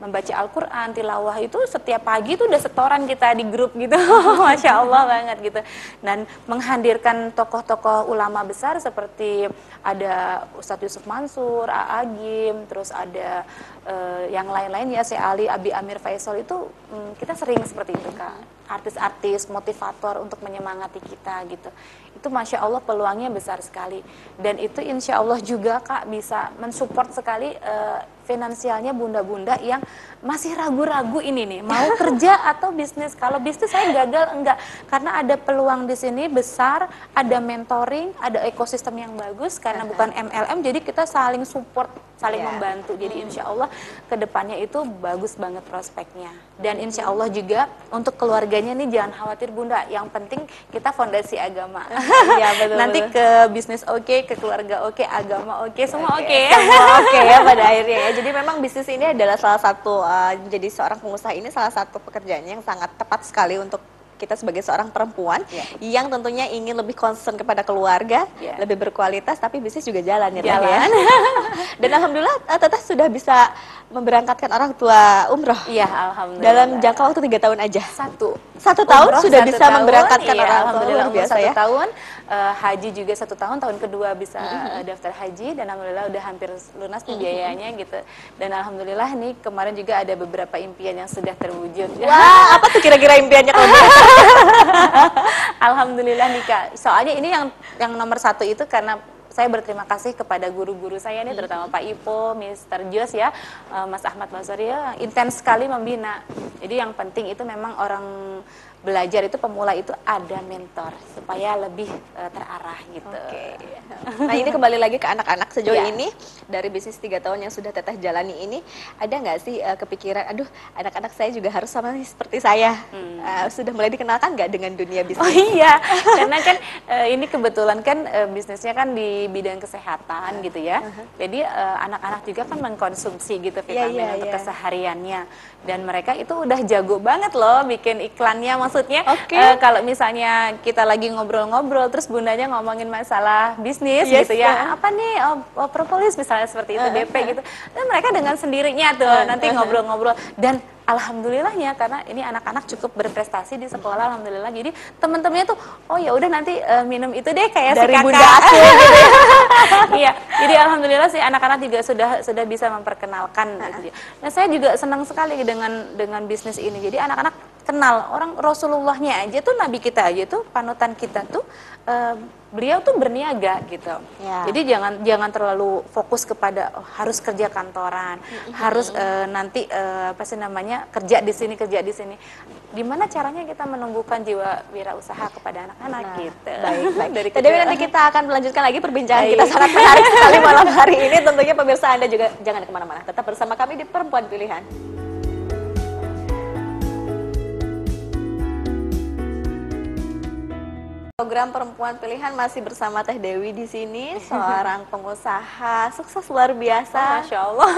membaca Al-Quran, tilawah itu setiap pagi itu udah setoran kita di grup gitu, Masya Allah banget gitu. Dan menghadirkan tokoh-tokoh ulama besar seperti ada Ustadz Yusuf Mansur, Aagim, terus ada uh, yang lain-lain ya, si Ali, Abi Amir Faisal itu um, kita sering seperti itu Kak. Artis-artis, motivator untuk menyemangati kita gitu. Itu Masya Allah peluangnya besar sekali. Dan itu insya Allah juga Kak bisa mensupport sekali uh, finansialnya bunda-bunda yang masih ragu-ragu ini nih mau kerja atau bisnis. Kalau bisnis saya gagal enggak karena ada peluang di sini besar, ada mentoring, ada ekosistem yang bagus karena bukan MLM jadi kita saling support, saling yeah. membantu. Jadi insya Allah ke depannya itu bagus banget prospeknya. Dan insya Allah juga untuk keluarganya nih jangan khawatir bunda. Yang penting kita fondasi agama.
Iya betul.
Nanti ke bisnis oke, okay, ke keluarga oke, okay, agama oke, okay, semua oke. Okay.
Okay. Semua oke okay ya pada akhirnya ya jadi memang bisnis ini adalah salah satu uh, menjadi seorang pengusaha ini salah satu pekerjaannya yang sangat tepat sekali untuk kita sebagai seorang perempuan yeah. yang tentunya ingin lebih concern kepada keluarga, yeah. lebih berkualitas, tapi bisnis juga jalan ya, ya. jalan. ya. Dan alhamdulillah uh, Teteh sudah bisa memberangkatkan orang tua umroh.
Iya, alhamdulillah.
Dalam jangka waktu tiga tahun aja.
Satu.
Satu tahun umroh sudah satu bisa tahun, memberangkatkan
iya,
orang
tua luar biasa satu ya. tahun uh, haji juga satu tahun tahun kedua bisa mm-hmm. daftar haji dan alhamdulillah udah hampir lunas nih biayanya mm-hmm. gitu dan alhamdulillah nih kemarin juga ada beberapa impian yang sudah terwujud
wah apa tuh kira-kira impiannya kalau
alhamdulillah nih kak soalnya ini yang yang nomor satu itu karena saya berterima kasih kepada guru-guru saya nih terutama Pak Ipo, Mr. Jos ya, eh, Mas Ahmad Basori ya, intens sekali membina. Jadi yang penting itu memang orang belajar itu pemula itu ada mentor supaya lebih uh, terarah gitu.
Okay. Nah ini kembali lagi ke anak-anak sejauh yeah. ini dari bisnis tiga tahun yang sudah teteh jalani ini ada nggak sih uh, kepikiran, aduh anak-anak saya juga harus sama seperti saya hmm. uh, sudah mulai dikenalkan nggak dengan dunia bisnis?
Oh iya, karena kan uh, ini kebetulan kan uh, bisnisnya kan di bidang kesehatan gitu ya. Uh -huh. Jadi anak-anak uh, juga kan mengkonsumsi gitu iya, vitamin yeah, yeah, untuk yeah. kesehariannya dan mereka itu udah jago banget loh bikin iklannya maksudnya okay. uh, eh, kalau misalnya kita lagi ngobrol-ngobrol terus bundanya ngomongin masalah bisnis yes, gitu ya apa nih oh, oh, propolis misalnya seperti itu uh, BP gitu. Dan mereka dengan sendirinya tuh uh, nanti ngobrol-ngobrol. Dan alhamdulillahnya karena ini anak-anak cukup berprestasi di sekolah alhamdulillah. Jadi teman-temannya tuh oh ya udah nanti uh, minum itu deh kayak
dari
si kakak.
bunda aku. Gitu ya.
iya. Jadi alhamdulillah sih anak-anak juga sudah sudah bisa memperkenalkan gitu. nah saya juga senang sekali dengan dengan bisnis ini. Jadi anak-anak kenal orang Rasulullahnya aja tuh Nabi kita aja tuh panutan kita tuh um, beliau tuh berniaga gitu.
Ya.
Jadi jangan jangan terlalu fokus kepada oh, harus kerja kantoran, harus eh, nanti eh, apa sih namanya kerja di sini kerja di sini. Gimana caranya kita menumbuhkan jiwa wirausaha kepada anak-anak
Nah,
gitu.
Baik, baik.
Dari kecil.
nanti kita akan melanjutkan lagi perbincangan
Baik.
kita sangat menarik sekali malam hari ini. Tentunya pemirsa Anda juga jangan ke mana-mana. Tetap bersama kami di Perempuan Pilihan. Program Perempuan Pilihan masih bersama Teh Dewi di sini, seorang pengusaha sukses luar biasa.
Masya Allah.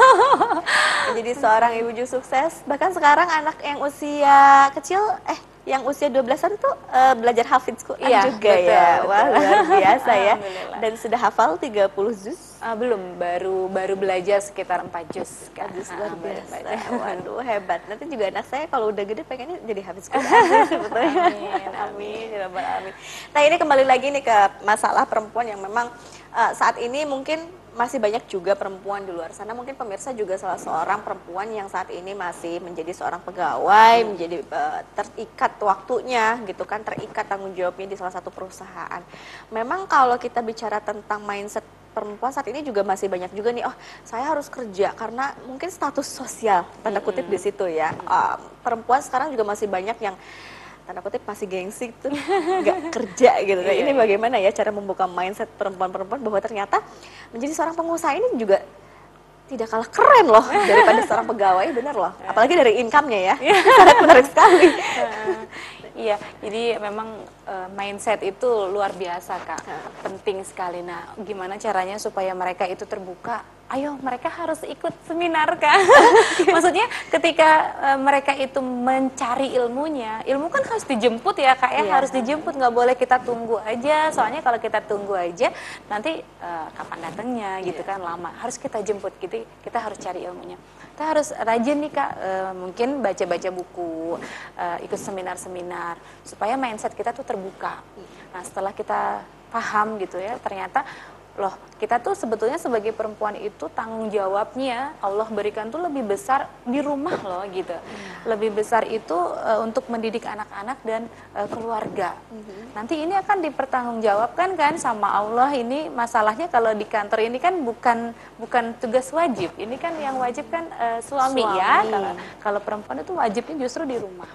Jadi seorang ibu juga sukses. Bahkan sekarang anak yang usia kecil, eh yang usia 12-an tuh eh, belajar hafidz Quran
Iya,
juga
betul,
ya.
betul.
Wah, luar biasa ya. Dan sudah hafal 30 juz.
Ah, belum, baru baru belajar sekitar 4 juz. Kak.
Juz
Ah,
luar biasa.
belajar.
Waduh, hebat. Nanti juga anak saya kalau udah gede pengennya jadi hafiz Quran sebetulnya.
Amin,
amin, ya rabbal alamin. Nah, ini kembali lagi nih ke masalah perempuan yang memang eh, saat ini mungkin masih banyak juga perempuan di luar sana. Mungkin pemirsa juga salah seorang perempuan yang saat ini masih menjadi seorang pegawai, menjadi eh, terikat waktunya gitu kan, terikat tanggung jawabnya di salah satu perusahaan. Memang kalau kita bicara tentang mindset perempuan saat ini juga masih banyak juga nih oh saya harus kerja karena mungkin status sosial tanda kutip di situ ya. Um, perempuan sekarang juga masih banyak yang tanda kutip masih gengsi tuh nggak kerja gitu. Nah,
Iya,
ini
iya.
bagaimana ya cara membuka mindset perempuan-perempuan bahwa ternyata menjadi seorang pengusaha ini juga tidak kalah keren loh daripada seorang pegawai bener loh. Apalagi dari income-nya ya. Sangat menarik sekali
Iya, jadi memang eh, mindset itu luar biasa kak, penting sekali. Nah, gimana caranya supaya mereka itu terbuka? Ayo, mereka harus ikut seminar kak. Maksudnya ketika eh, mereka itu mencari ilmunya, ilmu kan harus dijemput ya kak ya,
Iya.
harus dijemput, nggak boleh kita tunggu aja. Soalnya kalau kita tunggu aja, nanti eh, kapan datangnya gitu kan lama. Harus kita jemput, gitu. Kita harus cari ilmunya. Kita harus rajin nih kak, eh, mungkin baca-baca buku, eh, ikut seminar-seminar supaya mindset kita tuh terbuka. Nah setelah kita paham gitu ya, ternyata loh kita tuh sebetulnya sebagai perempuan itu tanggung jawabnya Allah berikan tuh lebih besar di rumah loh gitu. Lebih besar itu eh, untuk mendidik anak-anak dan eh, keluarga. Nanti ini akan dipertanggungjawabkan kan sama Allah. Ini masalahnya kalau di kantor ini kan bukan bukan tugas wajib. Ini kan yang wajib kan eh, suami, ya.
Suami.
Kalau kalau perempuan itu wajibnya justru di rumah.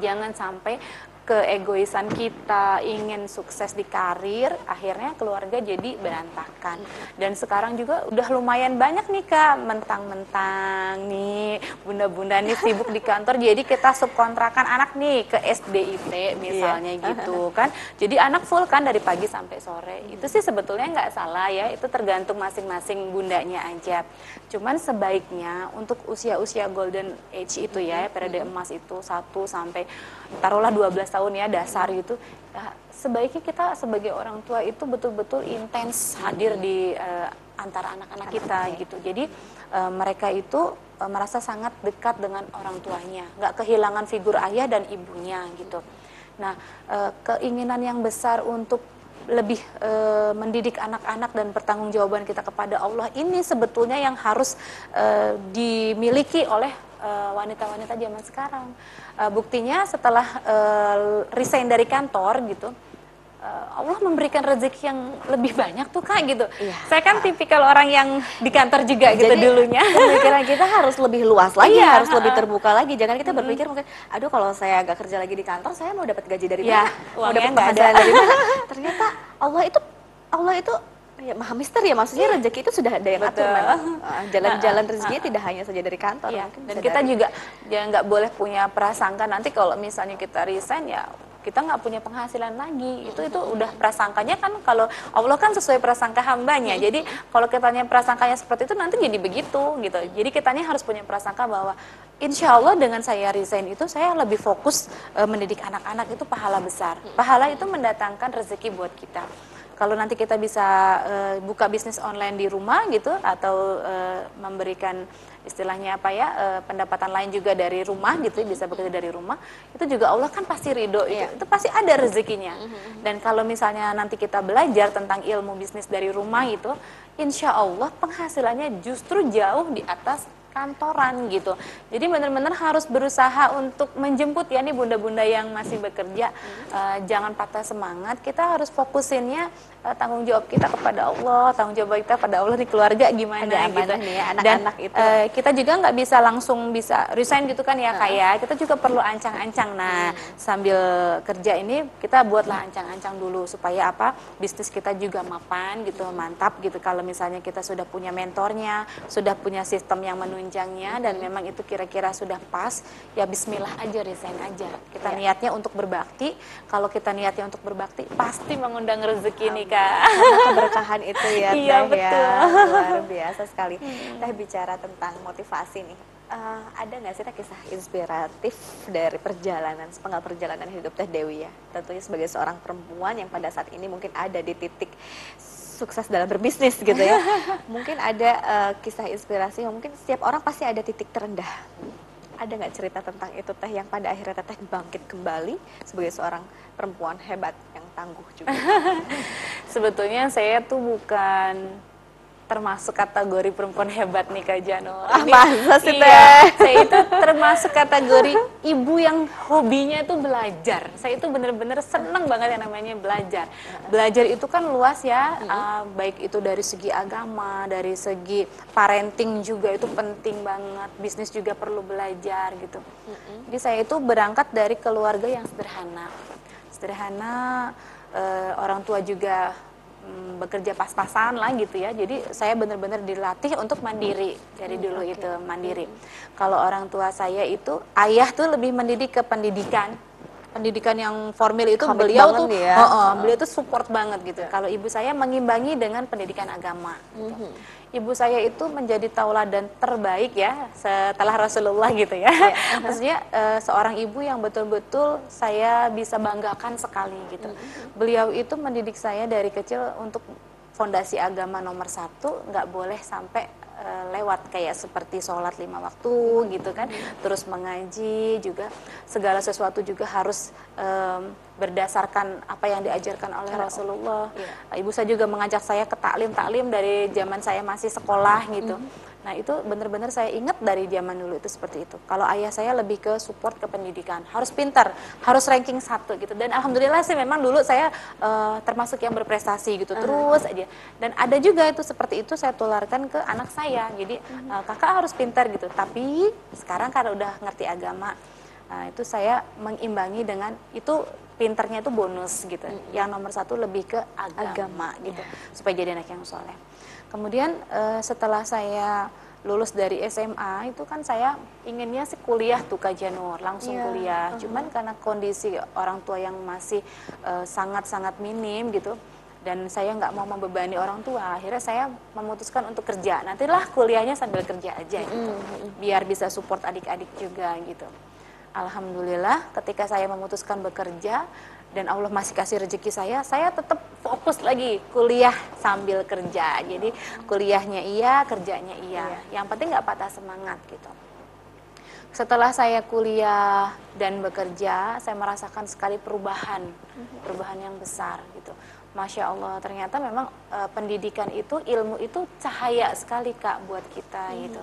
Jangan sampai keegoisan kita ingin sukses di karir, akhirnya keluarga jadi berantakan. Dan sekarang juga udah lumayan banyak nih kak, mentang-mentang nih bunda-bunda nih sibuk di kantor, jadi kita subkontrakan anak nih ke SDIT misalnya gitu kan. Jadi anak full kan dari pagi sampai sore. Itu sih sebetulnya nggak salah ya, itu tergantung masing-masing bundanya aja. Cuman sebaiknya untuk usia-usia golden age itu ya, periode emas itu 1 sampai taruhlah 12 tahun ya dasar gitu. Ya, sebaiknya kita sebagai orang tua itu betul-betul intens hadir di eh, antara anak-anak kita gitu. Jadi eh, mereka itu eh, merasa sangat dekat dengan orang tuanya, nggak kehilangan figur ayah dan ibunya gitu. Nah, eh, keinginan yang besar untuk lebih eh, mendidik anak-anak dan pertanggungjawaban kita kepada Allah ini sebetulnya yang harus eh, dimiliki oleh eh, wanita-wanita zaman sekarang. Eh, buktinya setelah eh, resign dari kantor gitu, eh, Allah memberikan rezeki yang lebih banyak tuh kak gitu.
Iya.
Saya kan tipikal orang yang di kantor juga gitu
Jadi,
dulunya.
pemikiran kita harus lebih luas lagi,
Iya,
harus lebih
ha-ha.
terbuka lagi. Jangan kita berpikir mungkin, aduh kalau saya agak kerja lagi di kantor, saya mau dapat gaji dari
Iya,
mana? mau
uangnya
dapat penghasilan dari mana? Ternyata Allah itu Allah itu ya maha misteri ya. Maksudnya rezeki itu sudah ada yang atur
Betul.
memang. Ah, Jalan-jalan rezekinya tidak hanya saja dari kantor,
Iya,
mungkin
dan kita
dari-
juga ya nggak boleh punya prasangka. Nanti kalau misalnya kita resign ya kita nggak punya penghasilan lagi. Itu itu udah prasangkanya kan kalau Allah kan sesuai prasangka hambanya. Jadi kalau kitanya prasangkanya seperti itu nanti jadi begitu gitu. Jadi kitanya harus punya prasangka bahwa insya Allah dengan saya resign itu saya lebih fokus eh, mendidik anak-anak itu pahala besar. Pahala itu mendatangkan rezeki buat kita kalau nanti kita bisa eh, buka bisnis online di rumah gitu atau eh, memberikan istilahnya apa ya eh, pendapatan lain juga dari rumah gitu bisa bekerja dari rumah itu juga Allah kan pasti ridho itu itu pasti ada rezekinya. Dan kalau misalnya nanti kita belajar tentang ilmu bisnis dari rumah itu insya Allah penghasilannya justru jauh di atas kantoran gitu. Jadi benar-benar harus berusaha untuk menjemput ya nih bunda-bunda yang masih bekerja, uh, jangan patah semangat. Kita harus fokusinnya uh, tanggung jawab kita kepada Allah, tanggung jawab kita pada Allah di keluarga gimana
Ada
gitu.
nih ya, anak-anak itu.
Uh, kita juga nggak bisa langsung bisa resign gitu kan ya uh. kayak kita juga perlu ancang-ancang. Nah hmm. sambil kerja ini kita buatlah ancang-ancang dulu supaya apa bisnis kita juga mapan gitu, mantap gitu. Kalau misalnya kita sudah punya mentornya, sudah punya sistem yang menunjangnya dan memang itu kira-kira sudah pas, ya Bismillah aja resign aja. Kita ya. niatnya untuk berbakti. Kalau kita niatnya untuk berbakti, pasti mengundang rezeki nih kak.
keberkahan itu ya,
iya,
ya.
betul.
luar biasa sekali. Hmm. Teh bicara tentang motivasi nih. Uh, ada nggak sih kisah inspiratif dari perjalanan sepenggal perjalanan hidup Teh Dewi ya? Tentunya sebagai seorang perempuan yang pada saat ini mungkin ada di titik sukses dalam berbisnis gitu ya. mungkin ada uh, kisah inspirasi mungkin setiap orang pasti ada titik terendah. Ada nggak cerita tentang itu teh yang pada akhirnya teh bangkit kembali sebagai seorang perempuan hebat yang tangguh juga?
Sebetulnya saya tuh bukan termasuk kategori perempuan hebat nih Kak Jano.
Ah, masa sih
iya, saya itu termasuk kategori ibu yang hobinya itu belajar. Saya itu bener-bener seneng banget yang namanya belajar. Belajar itu kan luas ya, uh, baik itu dari segi agama, dari segi parenting juga itu penting banget. Bisnis juga perlu belajar gitu. Jadi saya itu berangkat dari keluarga yang sederhana. Sederhana, uh, orang tua juga bekerja pas-pasan lah gitu ya. Jadi saya benar-benar dilatih untuk mandiri dari dulu okay. itu mandiri. Kalau orang tua saya itu ayah tuh lebih mendidik ke pendidikan pendidikan yang formal itu Komit beliau tuh ya. oh, oh, beliau tuh support banget gitu. Yeah. Kalau ibu saya mengimbangi dengan pendidikan agama. Gitu. Mm -hmm. Ibu saya itu menjadi tauladan terbaik ya setelah Rasulullah gitu ya. Yeah. Maksudnya uh, seorang ibu yang betul-betul saya bisa banggakan sekali gitu. Mm -hmm. Beliau itu mendidik saya dari kecil untuk fondasi agama nomor satu nggak boleh sampai uh, lewat kayak seperti sholat lima waktu gitu kan. Terus mengaji juga segala sesuatu juga harus um, berdasarkan apa yang diajarkan oleh Rasulullah. Iya. ibu saya juga mengajak saya ke taklim taklim dari zaman saya masih sekolah gitu. Mm -hmm Nah itu benar-benar saya ingat dari zaman dulu itu seperti itu. Kalau ayah saya lebih ke support ke pendidikan, harus pintar, harus ranking satu gitu. Dan alhamdulillah sih memang dulu saya uh, termasuk yang berprestasi gitu, uh terus aja. Dan ada juga itu seperti itu saya tularkan ke anak saya. Jadi uh, kakak harus pintar gitu. Tapi sekarang karena udah ngerti agama, uh, itu saya mengimbangi dengan itu pinternya itu bonus gitu. Uh Yang nomor satu lebih ke agama, agama gitu, yeah. supaya jadi anak yang soleh. Kemudian uh, setelah saya lulus dari SMA itu kan saya inginnya sih kuliah tuh Kak Janur, langsung yeah. kuliah. Uh -huh. Cuman karena kondisi orang tua yang masih eh, sangat-sangat uh, minim gitu dan saya nggak mau membebani orang tua, akhirnya saya memutuskan untuk kerja. Nantilah kuliahnya sambil kerja aja gitu. Biar bisa support adik-adik juga gitu. Alhamdulillah ketika saya memutuskan bekerja dan Allah masih kasih rezeki saya, saya tetap fokus lagi kuliah sambil kerja. Jadi kuliahnya iya, kerjanya iya. iya. Yang penting nggak patah semangat gitu. Setelah saya kuliah dan bekerja, saya merasakan sekali perubahan, perubahan yang besar gitu. Masya Allah, ternyata memang e, pendidikan itu, ilmu itu cahaya sekali kak buat kita gitu.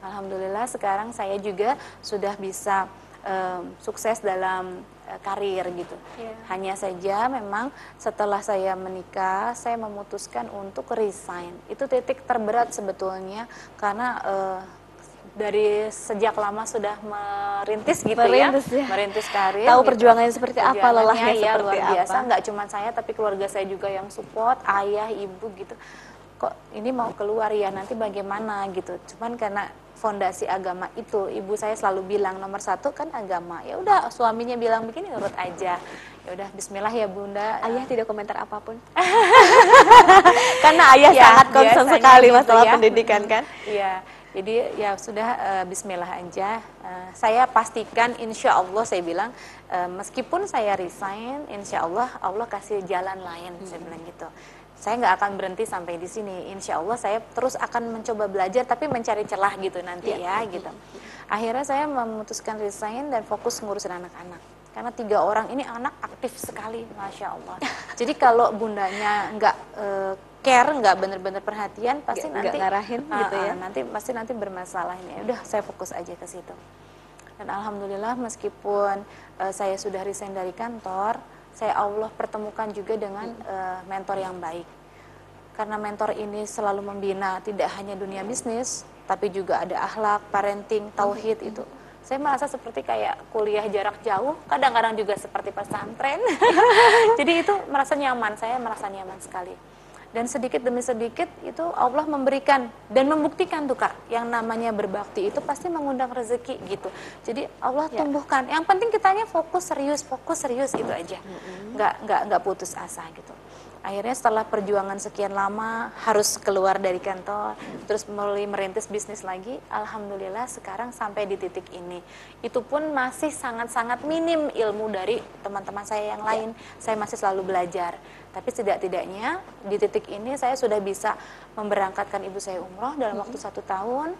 Alhamdulillah sekarang saya juga sudah bisa um, sukses dalam karir gitu. Yeah. Hanya saja memang setelah saya menikah, saya memutuskan untuk resign. Itu titik terberat sebetulnya karena uh, dari sejak lama sudah merintis gitu ya. merintis, ya, ya, merintis karir.
Tahu gitu. perjuangannya seperti apa, lelahnya ya, seperti
luar biasa. apa. Nggak cuma saya, tapi keluarga saya juga yang support, ayah, ibu gitu. Kok ini mau keluar ya nanti bagaimana gitu. Cuman karena fondasi agama itu. Ibu saya selalu bilang nomor satu kan agama. Ya udah suaminya bilang begini nurut aja. Ya udah Bismillah ya bunda.
Ayah tidak komentar apa pun. Karena ayah ya, sangat concern sekali gitu masalah ya. pendidikan kan?
Iya. Jadi ya sudah uh, Bismillah aja. Uh, saya pastikan insya Allah saya bilang uh, meskipun saya resign insya Allah Allah kasih jalan lain hmm. saya bilang gitu saya nggak akan berhenti sampai di sini. Insya Allah saya terus akan mencoba belajar, tapi mencari celah gitu nanti ya, ya gitu. Akhirnya saya memutuskan resign dan fokus ngurusin anak-anak. Karena tiga orang ini anak aktif sekali, masya Allah. Jadi kalau bundanya nggak e, care, nggak bener-bener perhatian, pasti
Nggak-
nanti
ngarahin
Ah,
gitu ya.
ah, nanti pasti nanti bermasalah ini. Udah saya fokus aja ke situ. Dan alhamdulillah meskipun eh, saya sudah resign dari kantor, saya Allah pertemukan juga dengan eh, mentor yang baik. Karena mentor ini selalu membina tidak hanya dunia bisnis, tapi juga ada akhlak, parenting, tauhid itu. Saya merasa seperti kayak kuliah jarak jauh, kadang-kadang juga seperti pesantren. Jadi itu merasa nyaman, saya merasa nyaman sekali. Dan sedikit demi sedikit itu Allah memberikan dan membuktikan tuh kak, yang namanya berbakti itu pasti mengundang rezeki gitu. Jadi Allah
Ya.
tumbuhkan. Yang penting kitanya fokus serius, fokus serius itu aja, nggak nggak nggak putus asa gitu. Akhirnya setelah perjuangan sekian lama harus keluar dari kantor, terus mulai merintis bisnis lagi. Alhamdulillah sekarang sampai di titik ini. Itu pun masih sangat-sangat minim ilmu dari teman-teman saya yang lain. Saya masih selalu belajar. Tapi setidak-tidaknya di titik ini saya sudah bisa memberangkatkan ibu saya umroh dalam waktu satu tahun.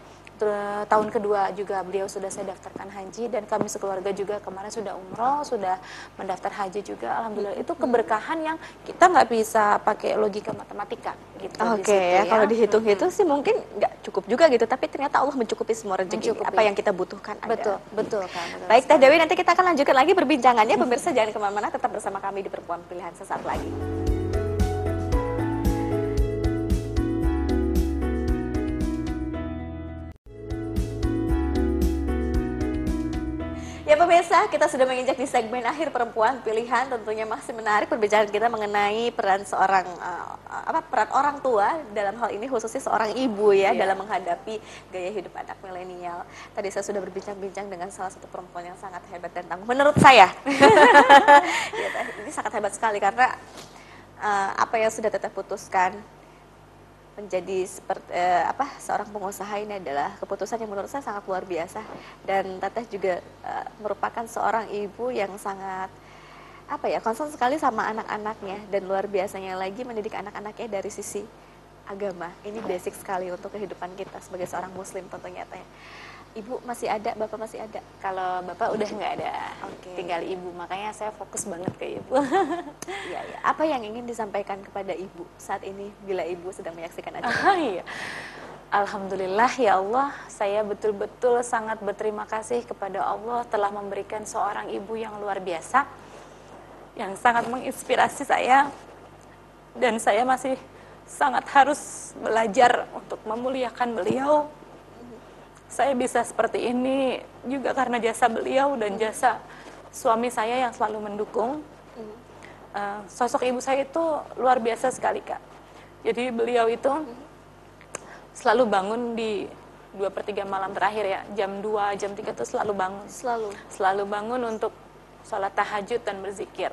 Tahun kedua juga beliau sudah saya daftarkan haji dan kami sekeluarga juga kemarin sudah umroh, sudah mendaftar haji juga. Alhamdulillah itu keberkahan yang kita nggak bisa pakai logika matematika gitu.
Oke
situ
ya, kalau dihitung-hitung sih mungkin nggak cukup juga gitu, tapi ternyata Allah mencukupi semua rezeki
Mencukupi.
apa yang kita butuhkan. ada.
Betul, betul kan. betul
Baik Teh. Dewi, nanti kita akan lanjutkan lagi perbincangannya. Pemirsa jangan ke mana-mana, tetap bersama kami di Perempuan Pilihan sesaat lagi. Ya pemirsa, kita sudah menginjak di segmen akhir perempuan pilihan. Tentunya masih menarik perbincangan kita mengenai peran seorang uh, apa peran orang tua dalam hal ini khususnya seorang ibu ya
Iya.
dalam menghadapi gaya hidup anak milenial. Tadi saya sudah berbincang-bincang dengan salah satu perempuan yang sangat hebat dan tangguh menurut saya. ya, Teh, ini sangat hebat sekali karena uh, apa yang sudah teteh putuskan menjadi seperti eh, apa seorang pengusaha ini adalah keputusan yang menurut saya sangat luar biasa dan Teteh juga eh, merupakan seorang ibu yang sangat apa ya concern sekali sama anak-anaknya dan luar biasanya lagi mendidik anak-anaknya dari sisi agama ini basic sekali untuk kehidupan kita sebagai seorang muslim tentunya Teh. Ibu masih ada, bapak masih ada.
Kalau bapak udah nggak ada,
Oke.
tinggal ibu. Makanya saya fokus banget ke ibu.
Iya, iya. Apa yang ingin disampaikan kepada ibu saat ini bila ibu sedang menyaksikan acara?
Ah, iya. Alhamdulillah ya Allah, saya betul-betul sangat berterima kasih kepada Allah telah memberikan seorang ibu yang luar biasa, yang sangat menginspirasi saya, dan saya masih sangat harus belajar untuk memuliakan beliau. Saya bisa seperti ini juga karena jasa beliau dan jasa suami saya yang selalu mendukung. Eh, sosok ibu saya itu luar biasa sekali kak. Jadi beliau itu selalu bangun di dua per tiga malam terakhir ya, jam 2, jam 3 itu selalu bangun.
Selalu.
Selalu bangun untuk sholat tahajud dan berzikir.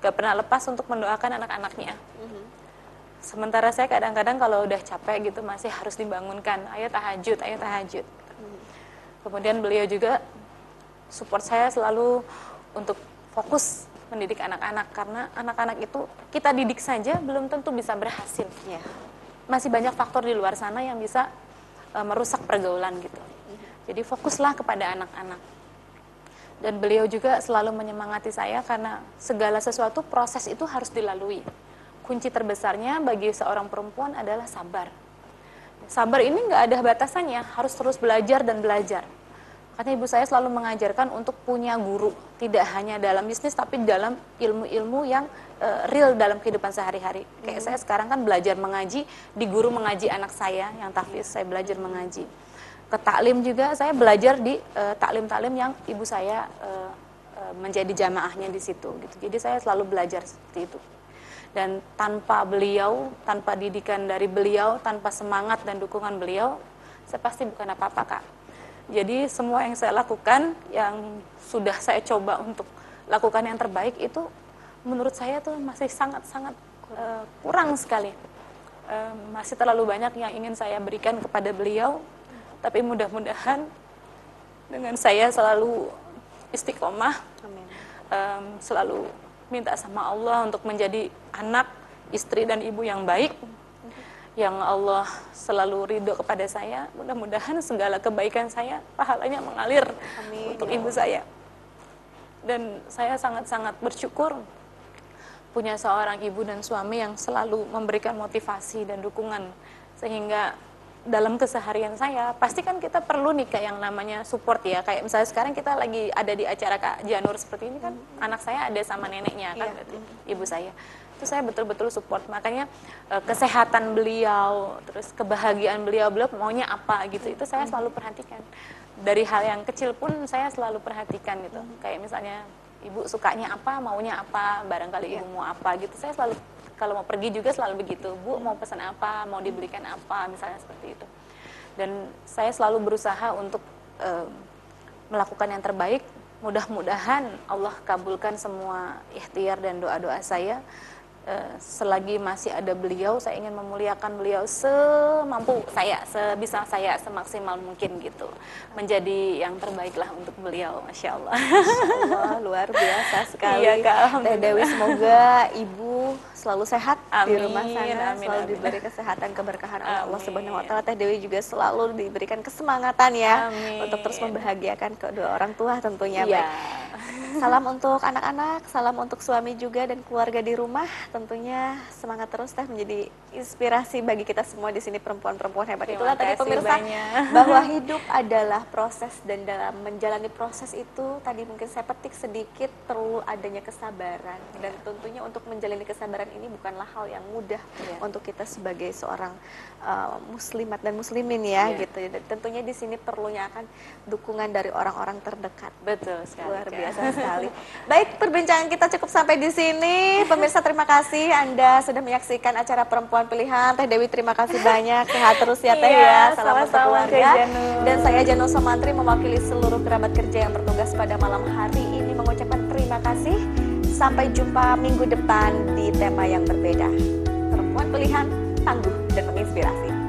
Gak pernah lepas untuk mendoakan anak-anaknya. Sementara saya kadang-kadang kalau udah capek gitu masih harus dibangunkan, ayo tahajud, ayo tahajud. Kemudian beliau juga support saya selalu untuk fokus mendidik anak-anak karena anak-anak itu kita didik saja belum tentu bisa berhasil.
Ya.
Masih banyak faktor di luar sana yang bisa eh, merusak pergaulan gitu. Jadi fokuslah kepada anak-anak. Dan beliau juga selalu menyemangati saya karena segala sesuatu proses itu harus dilalui. Kunci terbesarnya bagi seorang perempuan adalah sabar. Sabar ini nggak ada batasannya, harus terus belajar dan belajar. Karena ibu saya selalu mengajarkan untuk punya guru, tidak hanya dalam bisnis tapi dalam ilmu-ilmu yang eh, real dalam kehidupan sehari-hari. Kayak saya sekarang kan belajar mengaji, di guru mengaji anak saya yang tahfiz, saya belajar mengaji. Ke taklim juga saya belajar di eh, taklim-taklim yang ibu saya eh, menjadi jamaahnya di situ gitu. Jadi saya selalu belajar seperti itu dan tanpa beliau, tanpa didikan dari beliau, tanpa semangat dan dukungan beliau, saya pasti bukan apa-apa kak. Jadi semua yang saya lakukan, yang sudah saya coba untuk lakukan yang terbaik itu, menurut saya tuh masih sangat-sangat eh, kurang sekali. Eh, masih terlalu banyak yang ingin saya berikan kepada beliau, tapi mudah-mudahan dengan saya selalu istiqomah,
Amin.
em, selalu minta sama Allah untuk menjadi anak, istri dan ibu yang baik. Yang Allah selalu ridho kepada saya. Mudah-mudahan segala kebaikan saya pahalanya mengalir
Amin,
untuk ibu saya. Dan saya sangat-sangat bersyukur punya seorang ibu dan suami yang selalu memberikan motivasi dan dukungan sehingga dalam keseharian saya pasti kan kita perlu nih kayak yang namanya support ya kayak misalnya sekarang kita lagi ada di acara Kak Janur seperti ini kan hmm. anak saya ada sama neneknya kan yeah. ibu saya itu saya betul-betul support makanya e, kesehatan beliau terus kebahagiaan beliau beliau maunya apa gitu itu saya selalu perhatikan dari hal yang kecil pun saya selalu perhatikan gitu hmm. kayak misalnya ibu sukanya apa maunya apa barangkali yeah. ibu mau apa gitu saya selalu kalau mau pergi juga selalu begitu. Bu mau pesan apa? Mau dibelikan apa? Misalnya seperti itu. Dan saya selalu berusaha untuk uh, melakukan yang terbaik. Mudah-mudahan Allah kabulkan semua ikhtiar dan doa-doa saya selagi masih ada beliau saya ingin memuliakan beliau semampu saya sebisa saya semaksimal mungkin gitu menjadi yang terbaik lah untuk beliau masya Allah,
masya Allah luar biasa sekali iya, Kak, Teh Dewi semoga ibu selalu sehat amin, di rumah sana amin, selalu amin. diberi kesehatan keberkahan amin. Allah Subhanahu Wa Taala Teh Dewi juga selalu diberikan kesemangatan ya amin. untuk terus membahagiakan kedua orang tua tentunya ya. Salam untuk anak-anak, salam untuk suami juga dan keluarga di rumah. Tentunya semangat terus teh menjadi inspirasi bagi kita semua di sini perempuan-perempuan hebat. Terima Itulah tadi pemirsa banyak. bahwa hidup adalah proses dan dalam menjalani proses itu tadi mungkin saya petik sedikit perlu adanya kesabaran dan tentunya untuk menjalani kesabaran ini bukanlah hal yang mudah ya. untuk kita sebagai seorang uh, muslimat dan muslimin ya, ya. gitu. Dan tentunya di sini perlunya akan dukungan dari orang-orang terdekat.
Betul sekali.
Luar biasa sekali. Baik, perbincangan kita cukup sampai di sini. Pemirsa terima kasih Anda sudah menyaksikan acara Perempuan Pilihan. Teh Dewi terima kasih banyak. Sehat terus ya Teh iya, ya. Salam untuk keluarga. Dan saya Janu Somantri mewakili seluruh kerabat kerja yang bertugas pada malam hari ini mengucapkan terima kasih. Sampai jumpa minggu depan di tema yang berbeda. Perempuan Pilihan, tangguh dan menginspirasi.